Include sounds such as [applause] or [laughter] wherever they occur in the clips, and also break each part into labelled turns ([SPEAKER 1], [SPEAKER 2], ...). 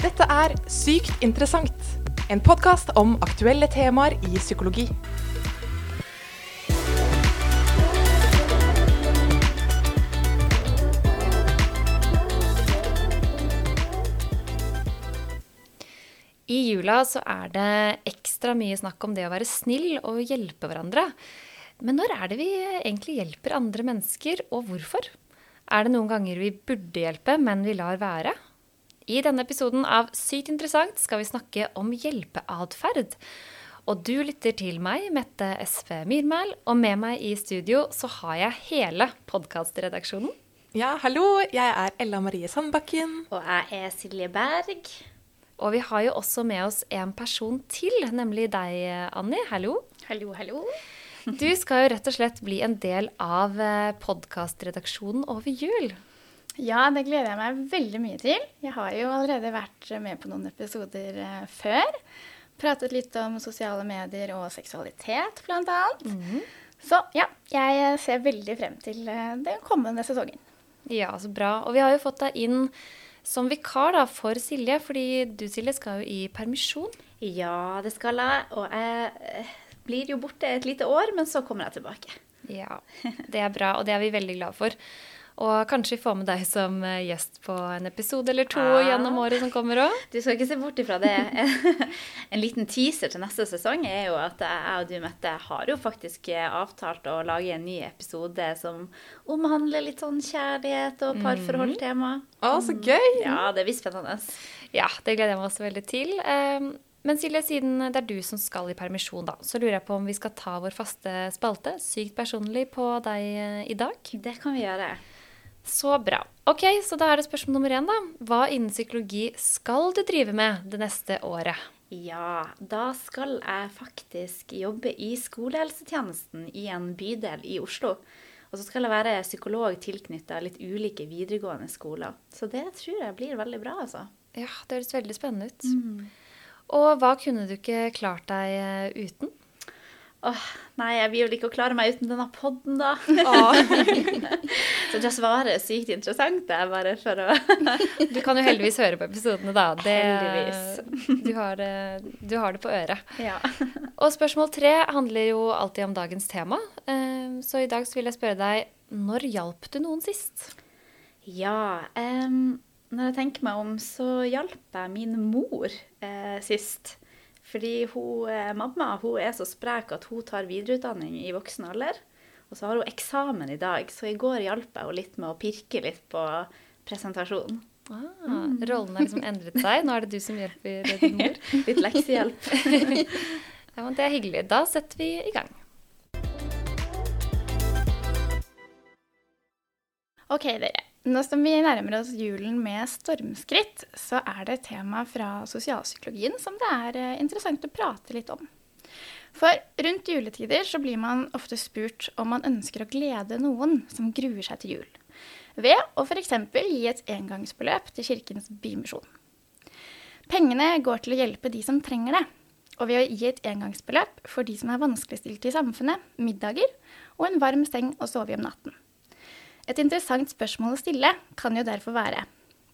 [SPEAKER 1] Dette er Sykt interessant, en podkast om aktuelle temaer i psykologi.
[SPEAKER 2] I jula så er det ekstra mye snakk om det å være snill og hjelpe hverandre. Men når er det vi egentlig hjelper andre mennesker, og hvorfor? Er det noen ganger vi burde hjelpe, men vi lar være? I denne episoden av Sykt interessant skal vi snakke om hjelpeatferd. Og du lytter til meg, Mette SV Myrmæl, og med meg i studio så har jeg hele podkastredaksjonen.
[SPEAKER 1] Ja, hallo, jeg er Ella Marie Sandbakken.
[SPEAKER 3] Og jeg er Silje Berg.
[SPEAKER 2] Og vi har jo også med oss en person til, nemlig deg, Anni. Hallo.
[SPEAKER 3] Hallo, hallo.
[SPEAKER 2] Du skal jo rett og slett bli en del av podkastredaksjonen over jul.
[SPEAKER 3] Ja, det gleder jeg meg veldig mye til. Jeg har jo allerede vært med på noen episoder eh, før. Pratet litt om sosiale medier og seksualitet, annet.
[SPEAKER 2] Mhm.
[SPEAKER 3] Så ja, jeg ser veldig frem til eh, den kommende sesongen.
[SPEAKER 2] Ja, så bra. Og vi har jo fått deg inn som vikar da, for Silje, fordi du Silje skal jo i permisjon.
[SPEAKER 4] Ja, det skal jeg. Og jeg eh, blir jo borte et lite år, men så kommer jeg tilbake.
[SPEAKER 2] Ja, det er bra, og det er vi veldig glad for. Og kanskje vi får med deg som eh, gjest på en episode eller to
[SPEAKER 4] Ja.
[SPEAKER 2] gjennom året som kommer òg.
[SPEAKER 4] Du skal ikke se bort ifra det. [laughs] En liten teaser til neste sesong er jo at jeg og du, Mette, har jo faktisk eh, avtalt å lage en ny episode som omhandler litt sånn kjærlighet og parforhold-tema.
[SPEAKER 1] Å, så gøy!
[SPEAKER 4] Ja, det blir spennende.
[SPEAKER 2] Ja, det gleder jeg meg også veldig til. Um, Men Silje, siden det er du som skal i permisjon, da, så lurer jeg på om vi skal ta vår faste spalte, Sykt personlig, på deg eh, i dag.
[SPEAKER 4] Det kan vi gjøre.
[SPEAKER 2] Så bra. Ok, så da er det spørsmål nummer én, da. Hva innen psykologi skal du drive med det neste året?
[SPEAKER 4] Ja, da skal jeg faktisk jobbe i skolehelsetjenesten i en bydel i Oslo. Og så skal jeg være psykolog tilknytta litt ulike videregående skoler. Så det tror jeg blir veldig bra, altså.
[SPEAKER 2] Ja, det høres veldig spennende ut. Og hva kunne du ikke klart deg eh, uten?
[SPEAKER 4] Åh, nei, jeg vil vel ikke klare meg uten denne podden, da. [laughs] så jeg svarer sykt interessant, det er bare for å
[SPEAKER 2] Du kan jo heldigvis høre på episodene, da. Det,
[SPEAKER 4] Heldigvis.
[SPEAKER 2] Du har, det, du har det på øret.
[SPEAKER 4] Ja.
[SPEAKER 2] Og spørsmål tre handler jo alltid om dagens tema. Eh, Så i dag så vil jeg spørre deg når hjalp du noen sist?
[SPEAKER 4] Ja, um, når jeg tenker meg om, så hjalp jeg min mor eh, sist. Fordi hun, eh, mamma hun er så sprek at hun tar videreutdanning i voksen alder. Og så har hun eksamen i dag, så i går hjalp jeg henne litt med å pirke litt på presentasjonen.
[SPEAKER 2] Ah, Rollen har liksom endret seg. Nå er det du som hjelper din mor. [laughs]
[SPEAKER 4] Litt leksehjelp. [laughs]
[SPEAKER 2] Ja, men Det er hyggelig. Da setter vi i gang.
[SPEAKER 3] Ok, dere. Nå som vi nærmer oss julen med stormskritt, så er det et tema fra sosialpsykologien som det er eh, interessant å prate litt om. For rundt juletider så blir man ofte spurt om man ønsker å glede noen som gruer seg til jul, ved å f.eks. gi et engangsbeløp til Kirkens Bymisjon. Pengene går til å hjelpe de som trenger det, og ved å gi et engangsbeløp for de som er vanskeligstilte i samfunnet, middager og en varm seng å sove i om natten. Et interessant spørsmål å stille kan jo derfor være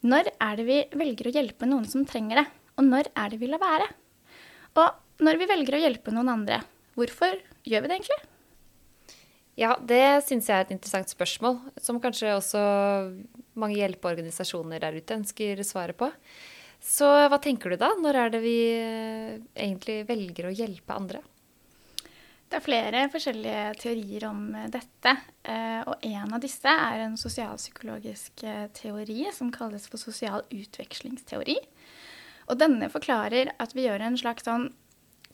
[SPEAKER 3] når er det vi velger å hjelpe noen som trenger det, og når er det vi lar være? Og når vi velger å hjelpe noen andre, hvorfor gjør vi det egentlig?
[SPEAKER 2] Ja, det syns jeg er et interessant spørsmål, som kanskje også mange hjelpeorganisasjoner der ute ønsker svaret på. Så hva tenker du da? Når er det vi eh, egentlig velger å hjelpe andre?
[SPEAKER 3] Det er flere forskjellige teorier om eh, dette, eh, og en av disse er en sosialpsykologisk eh, teori som kalles for sosial utvekslingsteori. Og denne forklarer at vi gjør en slags sånn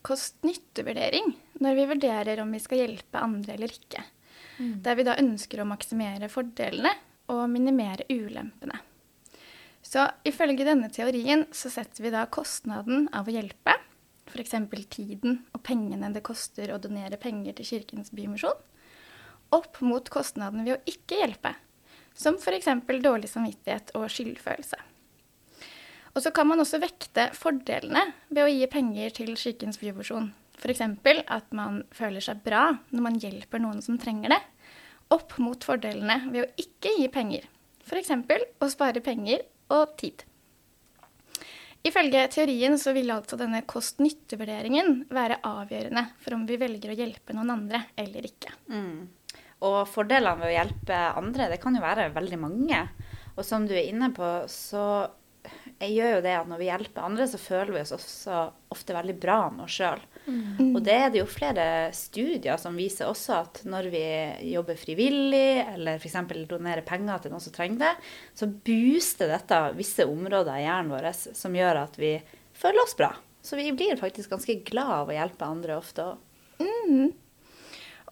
[SPEAKER 3] kost-nytte-vurdering når vi vurderer om vi skal hjelpe andre eller ikke. Der vi da ønsker å maksimere fordelene og minimere ulempene. Så ifølge denne teorien så setter vi da kostnaden av å hjelpe, f.eks. tiden og pengene det koster å donere penger til Kirkens Bymisjon, opp mot kostnadene ved å ikke hjelpe, som f.eks. dårlig samvittighet og skyldfølelse. Og så kan man også vekte fordelene ved å gi penger til Kirkens Bymisjon. F.eks. at man føler seg bra når man hjelper noen som trenger det, opp mot fordelene ved å ikke gi penger. F.eks. å spare penger og tid. Ifølge teorien så vil altså denne kost-nytte-vurderingen være avgjørende for om vi velger å hjelpe noen andre eller ikke.
[SPEAKER 4] Mm. Og fordelene ved å hjelpe andre, det kan jo være veldig mange. Og som du er inne på, så gjør jo det at når vi hjelper andre, så føler vi oss også ofte veldig bra med oss sjøl. Mm. Og det er det jo flere studier som viser også at når vi jobber frivillig, eller f.eks. donerer penger til noen som trenger det, så booster dette visse områder i hjernen vår som gjør at vi føler oss bra. Så vi blir faktisk ganske glad av å hjelpe andre ofte òg.
[SPEAKER 3] Mm.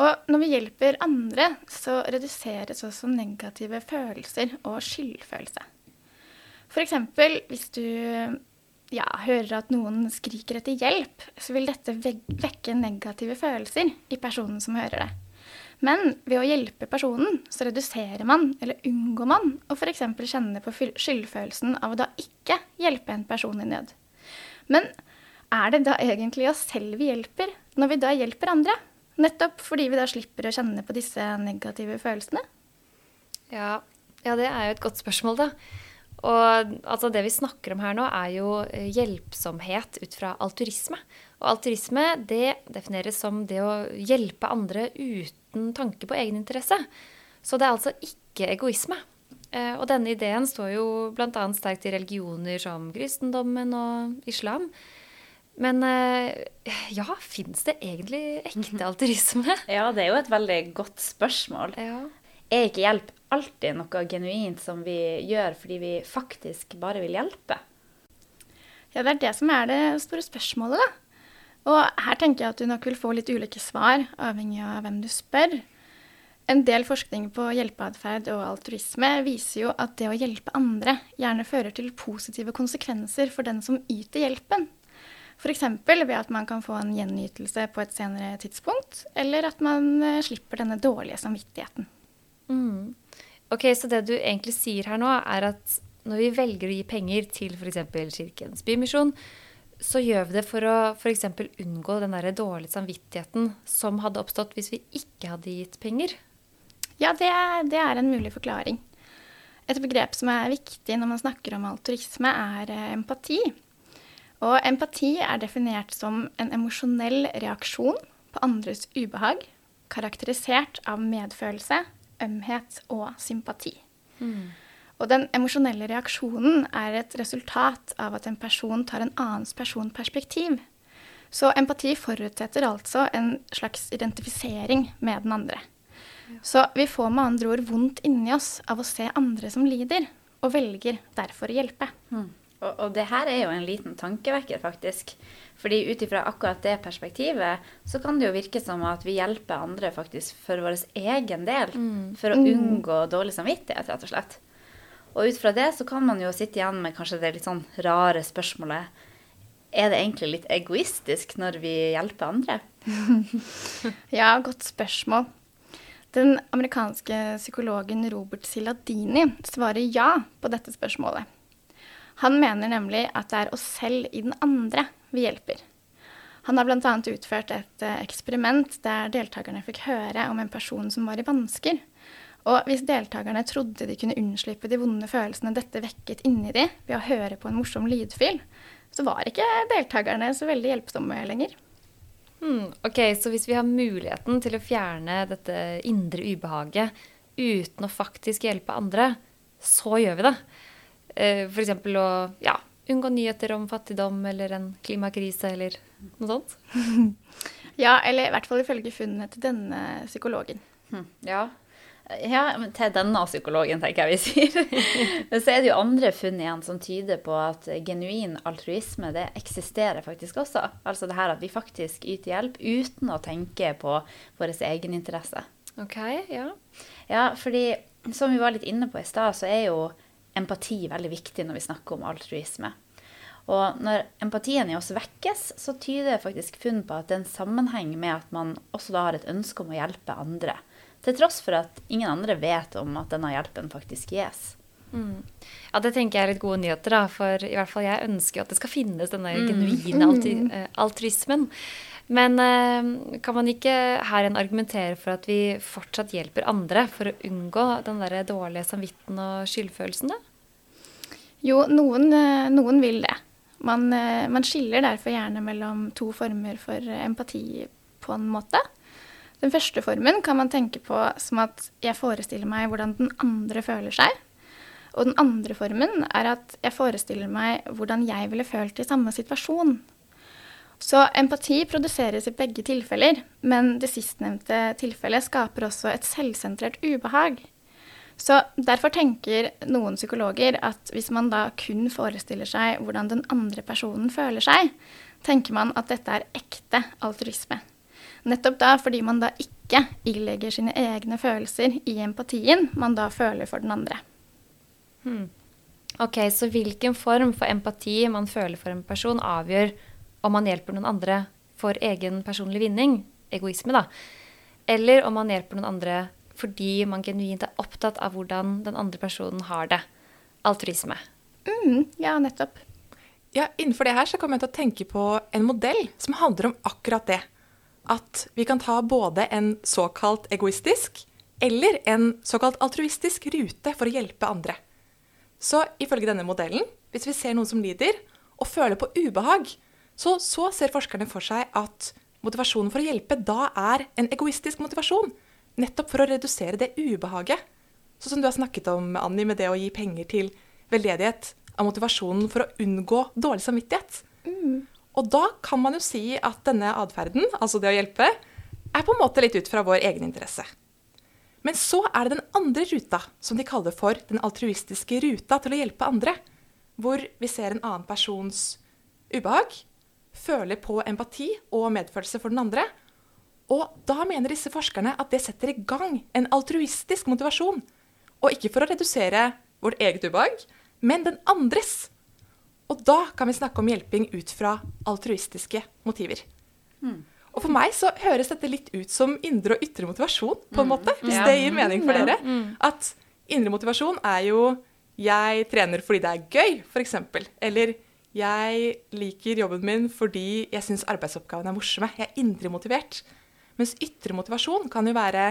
[SPEAKER 3] Og når vi hjelper andre, så reduseres også negative følelser og skyldfølelse. F.eks. hvis du ja, hører at noen skriker etter hjelp, så vil dette vekke negative følelser i personen som hører det. Men ved å hjelpe personen, så reduserer man, eller unngår man, å f.eks. kjenne på skyldfølelsen av å da ikke hjelpe en person i nød. Men er det da egentlig oss selv vi hjelper, når vi da hjelper andre? Nettopp fordi vi da slipper å kjenne på disse negative følelsene?
[SPEAKER 2] Ja, ja det er jo et godt spørsmål, da. Og altså, det vi snakker om her nå, er jo eh, hjelpsomhet ut fra alturisme. Og alturisme det defineres som det å hjelpe andre uten tanke på egeninteresse. Så det er altså ikke egoisme. Eh, og denne ideen står jo bl.a. sterkt i religioner som kristendommen og islam. Men eh, ja, fins det egentlig ekte alturisme?
[SPEAKER 4] Ja, det er jo et veldig godt spørsmål. Ja. Er ikke hjelp alltid noe genuint som vi gjør fordi vi faktisk bare vil hjelpe?
[SPEAKER 3] Ja, det er det som er det store spørsmålet, da. Og her tenker jeg at du nok vil få litt ulike svar, avhengig av hvem du spør. En del forskning på hjelpeatferd og altruisme viser jo at det å hjelpe andre gjerne fører til positive konsekvenser for den som yter hjelpen. F.eks. ved at man kan få en gjenytelse på et senere tidspunkt, eller at man eh, slipper denne dårlige samvittigheten.
[SPEAKER 2] Ok, Så det du egentlig sier her nå, er at når vi velger å gi penger til f.eks. Kirkens Bymisjon, så gjør vi det for å f.eks. unngå den der dårlige samvittigheten som hadde oppstått hvis vi ikke hadde gitt penger?
[SPEAKER 3] Ja, det er, det er en mulig forklaring. Et begrep som er viktig når man snakker om altruisme, er eh, empati. Og empati er definert som en emosjonell reaksjon på andres ubehag, karakterisert av medfølelse, ømhet og sympati. Mm. Og den emosjonelle reaksjonen er et resultat av at en person tar en annens personperspektiv. Så empati forutsetter altså en slags identifisering med den andre. Så vi får med andre ord vondt inni oss av å se andre som lider, og velger derfor å hjelpe.
[SPEAKER 4] Mm. Og, og, det her er jo en liten tankevekker, faktisk. Fordi ut ifra akkurat det perspektivet, så kan det jo virke som at vi hjelper andre faktisk for vår egen del. Mm. For å mm. unngå dårlig samvittighet, rett og slett. Og ut fra det så kan man jo sitte igjen med kanskje det litt sånn rare spørsmålet Er det egentlig litt egoistisk når vi hjelper andre? [laughs]
[SPEAKER 3] ja, godt spørsmål. Den amerikanske psykologen Robert Siladini svarer ja på dette spørsmålet. Han mener nemlig at det er oss selv i den andre vi hjelper. Han har bl.a. utført et eh, eksperiment der deltakerne fikk høre om en person som var i vansker. Og hvis deltakerne trodde de kunne unnslippe de vonde følelsene dette vekket inni de ved å høre på en morsom lydfil, så var ikke deltakerne så veldig hjelpsomme lenger.
[SPEAKER 2] Hmm, ok, Så hvis vi har muligheten til å fjerne dette indre ubehaget uten å faktisk hjelpe andre, så gjør vi det. Eh, F.eks. å ja, unngå nyheter om fattigdom eller en klimakrise eller noe sånt. [laughs]
[SPEAKER 3] ja, eller i hvert fall ifølge funnene til denne psykologen.
[SPEAKER 4] Hm, ja. ja. til denne psykologen, tenker jeg vi sier. [laughs] Men så er det jo andre funn igjen som tyder på at genuin altruisme det eksisterer faktisk også. Altså det her at vi faktisk yter hjelp uten å tenke på vår egeninteresse.
[SPEAKER 2] Ok, ja.
[SPEAKER 4] Ja, fordi som vi var litt inne på i stad, så er jo empati veldig viktig når vi snakker om altruisme. Og når empatien i oss vekkes, så tyder faktisk funn på at det er en sammenheng med at man også da har et ønske om å hjelpe andre. Til tross for at ingen andre vet om at denne hjelpen faktisk gis.
[SPEAKER 2] Mm. Ja, det tenker jeg er litt gode nyheter, da. For i hvert fall jeg ønsker at det skal finnes denne mm. genuine altru altruismen. Men eh, kan man ikke her igjen argumentere for at vi fortsatt hjelper andre for å unngå den der dårlige samvitten og skyldfølelsen, da?
[SPEAKER 3] Jo, noen, eh, noen vil det. Man, eh, man skiller derfor gjerne mellom to former for empati på en måte. Den første formen kan man tenke på som at jeg forestiller meg hvordan den andre føler seg. Og den andre formen er at jeg forestiller meg hvordan jeg ville følt i samme situasjon. Så empati produseres i begge tilfeller, men det sistnevnte tilfellet skaper også et selvsentrert ubehag. Så Derfor tenker noen psykologer at hvis man da kun forestiller seg hvordan den andre personen føler seg, tenker man at dette er ekte altruisme. Nettopp da fordi man da ikke ilegger sine egne følelser i empatien man da føler for den andre.
[SPEAKER 2] Hmm. Ok, Så hvilken form for empati man føler for en person, avgjør om man hjelper noen andre for egen personlig vinning, egoisme, da, eller om man hjelper noen andre fordi man genuint er opptatt av hvordan den andre personen har det. Altruisme.
[SPEAKER 3] Mm, ja, nettopp.
[SPEAKER 1] Ja, Innenfor det her så kommer jeg til å tenke på en modell som handler om akkurat det at vi kan ta både en såkalt egoistisk eller en såkalt altruistisk rute for å hjelpe andre. Så ifølge denne modellen, hvis vi ser noen som lider, og føler på ubehag, så, så ser forskerne for seg at motivasjonen for å hjelpe da er en egoistisk motivasjon. Nettopp for å redusere det ubehaget. Sånn som du har snakket om, Annie, med det å gi penger til veldedighet, av motivasjonen for å unngå dårlig samvittighet. Mm. Og da kan man jo si at denne atferden, altså det å hjelpe, er på en måte litt ut fra vår egen interesse. Men så er det den andre ruta, som de kaller for den altruistiske ruta til å hjelpe andre. Hvor vi ser en annen persons ubehag, føler på empati og medfølelse for den andre. Og da mener disse forskerne at det setter i gang en altruistisk motivasjon. Og ikke for å redusere vårt eget ubehag, men den andres. Og da kan vi snakke om hjelping ut fra altruistiske motiver. Mm. Og for meg så høres dette litt ut som indre og ytre motivasjon, på en mm. måte. Hvis det gir mening for dere. Mm. At indre motivasjon er jo jeg trener fordi det er gøy, f.eks. Eller jeg liker jobben min fordi jeg syns arbeidsoppgavene er morsomme. Jeg er indre motivert. Mens ytre motivasjon kan jo være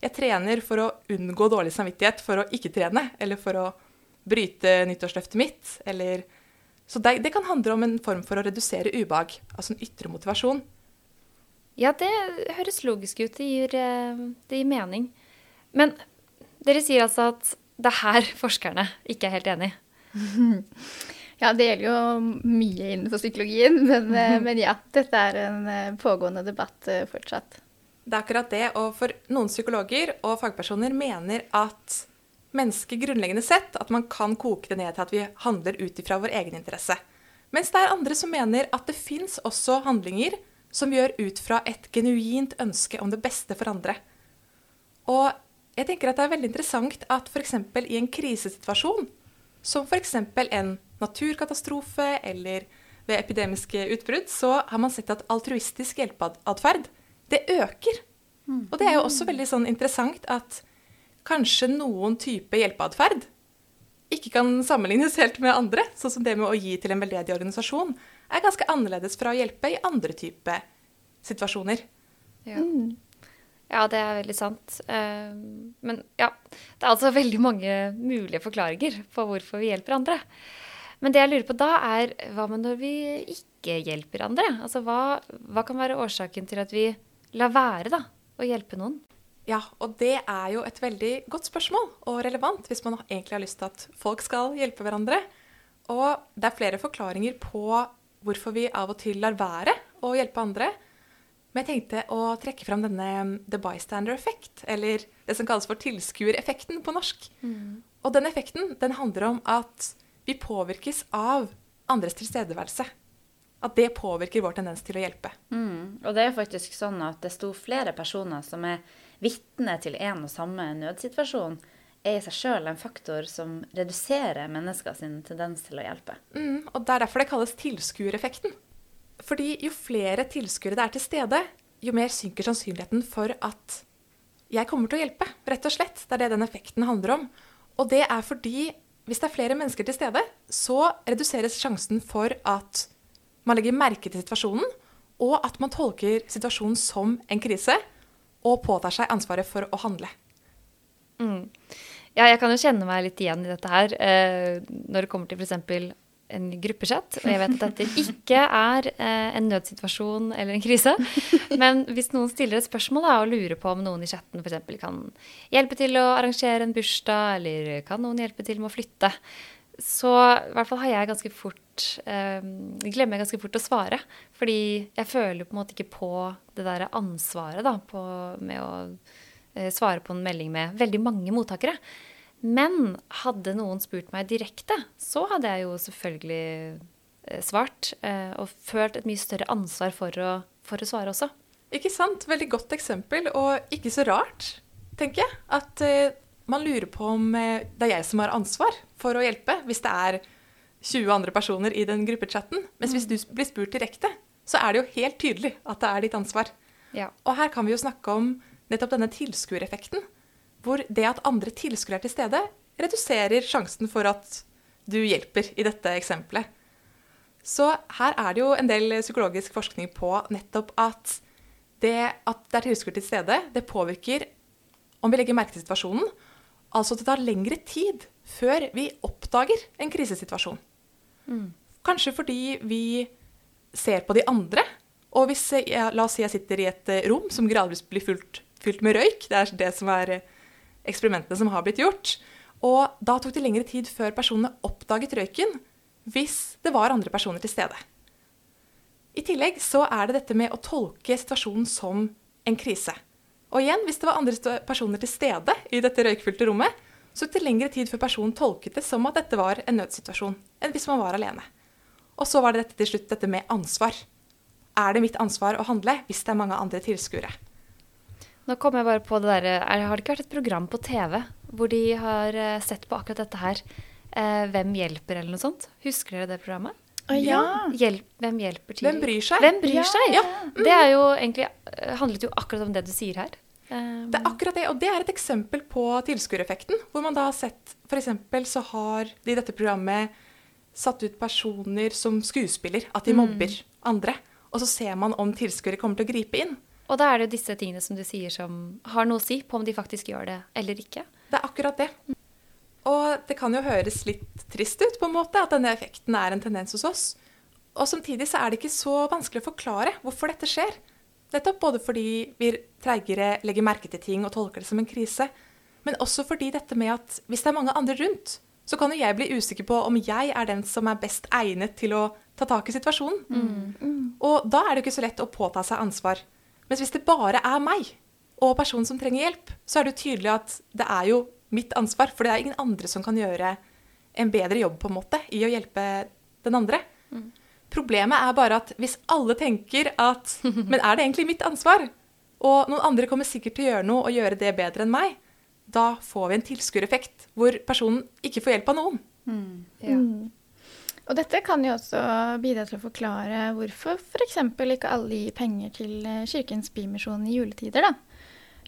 [SPEAKER 1] jeg trener for å unngå dårlig samvittighet for å ikke trene, eller for å bryte nyttårsløftet mitt, eller så det, det, kan handle om en form for å redusere ubehag, altså en ytre motivasjon.
[SPEAKER 2] Ja, det høres logisk ut. Det gir, eh, det gir mening. Men dere sier altså at det er her [laughs] forskerne ikke er helt enig?
[SPEAKER 3] Ja, det gjelder jo mye innenfor psykologien, men, eh, men, ja. Dette er en eh, pågående debatt fortsatt.
[SPEAKER 1] Det er akkurat det. Og for noen psykologer og fagpersoner mener at mennesket grunnleggende sett at man kan koke det ned til at vi handler ut ifra vår egen interesse. Mens det er andre som mener at det fins også handlinger som gjør ut fra et genuint ønske om det beste for andre. Og jeg tenker at det er veldig interessant at f.eks. i en krisesituasjon, som f.eks. en naturkatastrofe eller ved epidemiske utbrudd, så har man sett at altruistisk hjelpeatferd, det øker. Og det er jo også veldig sånn interessant at kanskje noen type hjelpeatferd ikke kan sammenlignes helt med andre, sånn som det med å gi til en veldedig organisasjon, er ganske annerledes fra å hjelpe i andre type situasjoner.
[SPEAKER 2] Ja. Mm. ja det er veldig sant. Uh, men ja, det er altså [laughs] veldig mange mulige forklaringer på hvorfor vi hjelper andre. Men det jeg lurer på da, er hva med når vi ikke hjelper andre? Altså hva, hva kan være årsaken til at vi lar være da, å hjelpe noen?
[SPEAKER 1] Ja, og det er jo et veldig godt spørsmål, og relevant hvis man egentlig har lyst til at folk skal hjelpe hverandre. Og det er flere forklaringer på hvorfor vi av og til lar være å hjelpe andre. Men jeg tenkte å trekke fram denne um, the bystander effect, eller det som kalles for tilskuereffekten på norsk. Mm. Og den effekten den handler om at vi påvirkes av andres tilstedeværelse. At det påvirker vår tendens til å hjelpe.
[SPEAKER 4] Mm. Og det er faktisk sånn at det sto flere personer som er vitne til en og samme nødsituasjon, er i seg sjøl en faktor som reduserer mennesker sin tendens til å hjelpe.
[SPEAKER 1] Mm, og Det er derfor det kalles tilskuereffekten. Fordi jo flere tilskuere det er til stede, jo mer synker sannsynligheten for at jeg kommer til å hjelpe. Rett og slett. Det er det den effekten handler om. Og det er fordi hvis det er flere mennesker til stede, så reduseres sjansen for at man legger merke til situasjonen, og at man tolker situasjonen som en krise og påtar seg ansvaret for å handle.
[SPEAKER 2] Mm. Ja, jeg kan jo kjenne meg litt igjen i dette her. Eh, når det kommer til f.eks. en gruppechat, og jeg vet at dette ikke er eh, en nødsituasjon eller en krise. Men hvis noen stiller et spørsmål da, og lurer på om noen i chatten f.eks. kan hjelpe til å arrangere en bursdag, eller kan noen hjelpe til med å flytte, så i hvert fall har jeg ganske fort eh, glemmer jeg ganske fort å svare. Fordi jeg føler på en måte ikke på det der ansvaret da, på, med å svare på en melding med veldig mange mottakere. Men hadde noen spurt meg direkte, så hadde jeg jo selvfølgelig eh, svart. Eh, og følt et mye større ansvar for å, for å svare også.
[SPEAKER 1] Ikke sant? Veldig godt eksempel, og ikke så rart, tenker jeg. At eh, man lurer på om eh, det er jeg som har ansvar for å hjelpe, hvis det er 20 andre personer i den gruppechatten. Mens hvis du blir spurt direkte, så er det jo helt tydelig at det er ditt ansvar.
[SPEAKER 2] Ja.
[SPEAKER 1] Og her kan vi jo snakke om nettopp denne tilskuereffekten. Hvor det at andre tilskuere er til stede, reduserer sjansen for at du hjelper i dette eksempelet. Så her er det jo en del psykologisk forskning på nettopp at det at det er tilskuere til stede, det påvirker om vi legger merke til situasjonen, Altså at det tar lengre tid før vi oppdager en krisesituasjon. Mm. Kanskje fordi vi ser på de andre. Og hvis jeg, la oss si jeg sitter i et eh, rom som gradvis blir fylt, fylt med røyk. Det er det som er eh, eksperimentene som har blitt gjort. Og da tok det lengre tid før personene oppdaget røyken hvis det var andre personer til stede. I tillegg så er det dette med å tolke situasjonen som en krise. Og igjen, hvis det var andre personer til stede i dette røykfylte rommet, så tok det lengre tid før personen tolket det som at dette var en nødsituasjon, enn hvis man var alene. Og så var det dette til slutt dette med ansvar. Er det mitt ansvar å handle hvis det er mange andre tilskuere?
[SPEAKER 2] Nå kom jeg bare på det der, Har det ikke vært et program på TV hvor de har eh, sett på akkurat dette her? Eh, hvem hjelper, eller noe sånt? Husker dere det programmet?
[SPEAKER 3] Ja.
[SPEAKER 2] Hjelp, hvem hjelper til?
[SPEAKER 1] Hvem bryr seg?
[SPEAKER 2] Hvem bryr
[SPEAKER 1] ja,
[SPEAKER 2] seg?
[SPEAKER 1] Ja.
[SPEAKER 2] Mm. Det er jo egentlig, eh, handlet jo akkurat om det du sier her.
[SPEAKER 1] Um. Det er akkurat det, og det er et eksempel på tilskuereffekten. Hvor man da har sett F.eks. så har de i dette programmet satt ut personer som skuespiller. At de mm. mobber andre. Og så ser man om tilskuere kommer til å gripe inn.
[SPEAKER 2] Og da er det jo disse tingene som du sier som har noe å si på om de faktisk gjør det eller ikke.
[SPEAKER 1] Det er akkurat det. Og det kan jo høres litt trist ut, på en måte, at denne effekten er en tendens hos oss. Og samtidig så er det ikke så vanskelig å forklare hvorfor dette skjer. Nettopp både fordi vi treigere legger merke til ting og tolker det som en krise, men også fordi dette med at hvis det er mange andre rundt, så kan jo jeg bli usikker på om jeg er den som er best egnet til å ta tak i situasjonen. Mm. Mm. Og da er det jo ikke så lett å påta seg ansvar. Mens hvis det bare er meg og personen som trenger hjelp, så er det jo tydelig at det er jo mitt ansvar, for det er ingen andre som kan gjøre en bedre jobb på en måte i å hjelpe den andre. Mm. Problemet er bare at hvis alle tenker at [laughs] Men er det egentlig mitt ansvar? Og noen andre kommer sikkert til å gjøre noe og gjøre det bedre enn meg. Da får vi en tilskuereffekt hvor personen ikke får hjelp av noen. Mm.
[SPEAKER 3] Ja. Og dette kan jo også bidra til å forklare hvorfor f.eks. ikke alle gir penger til eh, Kirkens Bymisjon i juletider. da.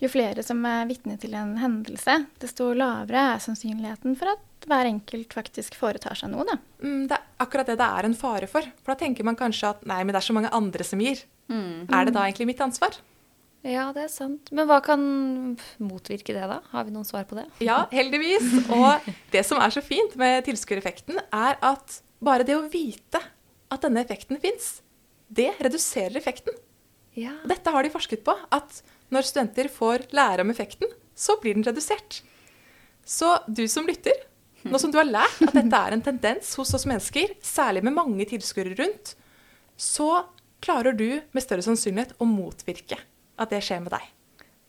[SPEAKER 3] Jo flere som er vitne til en hendelse, desto lavere er sannsynligheten for at hver enkelt faktisk foretar seg noe. Da.
[SPEAKER 1] Mm, det er akkurat det det er en fare for. For da tenker man kanskje at nei, men det er så mange andre som gir. Mm. Er det da egentlig mitt ansvar?
[SPEAKER 2] Ja, det er sant. Men hva kan motvirke det, da? Har vi noen svar på det?
[SPEAKER 1] Ja, heldigvis. Og det som er så fint med tilskuereffekten, er at bare det å vite at denne effekten fins, det reduserer effekten. Ja. Dette har de forsket på. At når studenter får lære om effekten, så blir den redusert. Så du som lytter, nå som du har lært at dette er en tendens hos oss mennesker, særlig med mange tilskuere rundt, så klarer du med større sannsynlighet å motvirke at det skjer med deg.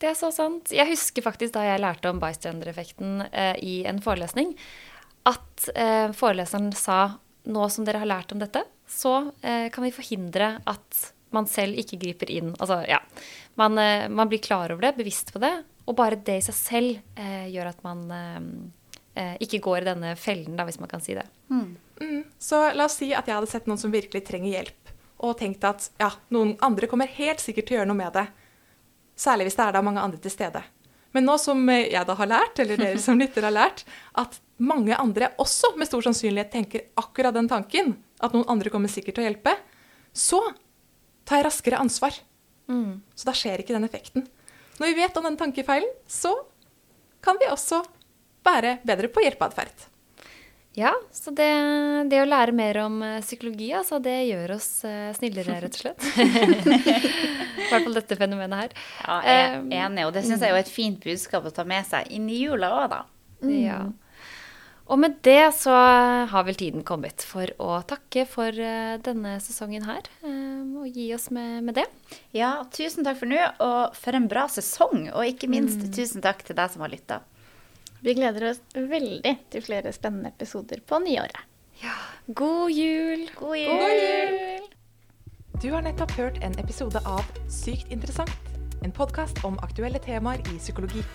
[SPEAKER 2] Det er så sant. Jeg husker faktisk da jeg lærte om bystander-effekten eh, i en forelesning, at eh, foreleseren sa nå som dere har lært om dette, så eh, kan vi forhindre at man selv ikke griper inn. Altså, ja. Man, eh, man, blir klar over det, bevisst på det. Og bare det i seg selv eh, gjør at man eh, eh, ikke går i denne fellen, da, hvis man kan si det. Mm.
[SPEAKER 1] Mm. Så la oss si at jeg hadde sett noen som virkelig trenger hjelp, og tenkt at ja, noen andre kommer helt sikkert til å gjøre noe med det. Særlig hvis det er da mange andre til stede. Men nå som jeg da har lært, eller dere som lytter har lært, at mange andre også med stor sannsynlighet tenker akkurat den tanken, at noen andre kommer sikkert til å hjelpe, så tar jeg raskere ansvar. Mm. Så da skjer ikke den effekten. Når vi vet om den tankefeilen, så kan vi også være bedre på hjelpeatferd.
[SPEAKER 2] Ja, så det, det, å lære mer om eh, psykologi, altså, det gjør oss uh, snillere, rett og slett. [laughs] I hvert fall dette fenomenet her.
[SPEAKER 4] Ja, jeg er enig, og det syns jeg er jo et fint budskap å ta med seg inn i jula òg, da.
[SPEAKER 2] Mm. Ja. Og med det så har vel tiden kommet for å takke for denne sesongen her. Og gi oss med, med, det.
[SPEAKER 4] Ja, tusen takk for nå, og for en bra sesong. Og ikke minst mm. tusen takk til deg som har lytta.
[SPEAKER 3] Vi gleder oss veldig til flere spennende episoder på nyåret.
[SPEAKER 2] Ja. God jul!
[SPEAKER 4] God jul! God jul!
[SPEAKER 1] Du har nettopp hørt en episode av Sykt interessant. En podkast om aktuelle temaer i psykologi.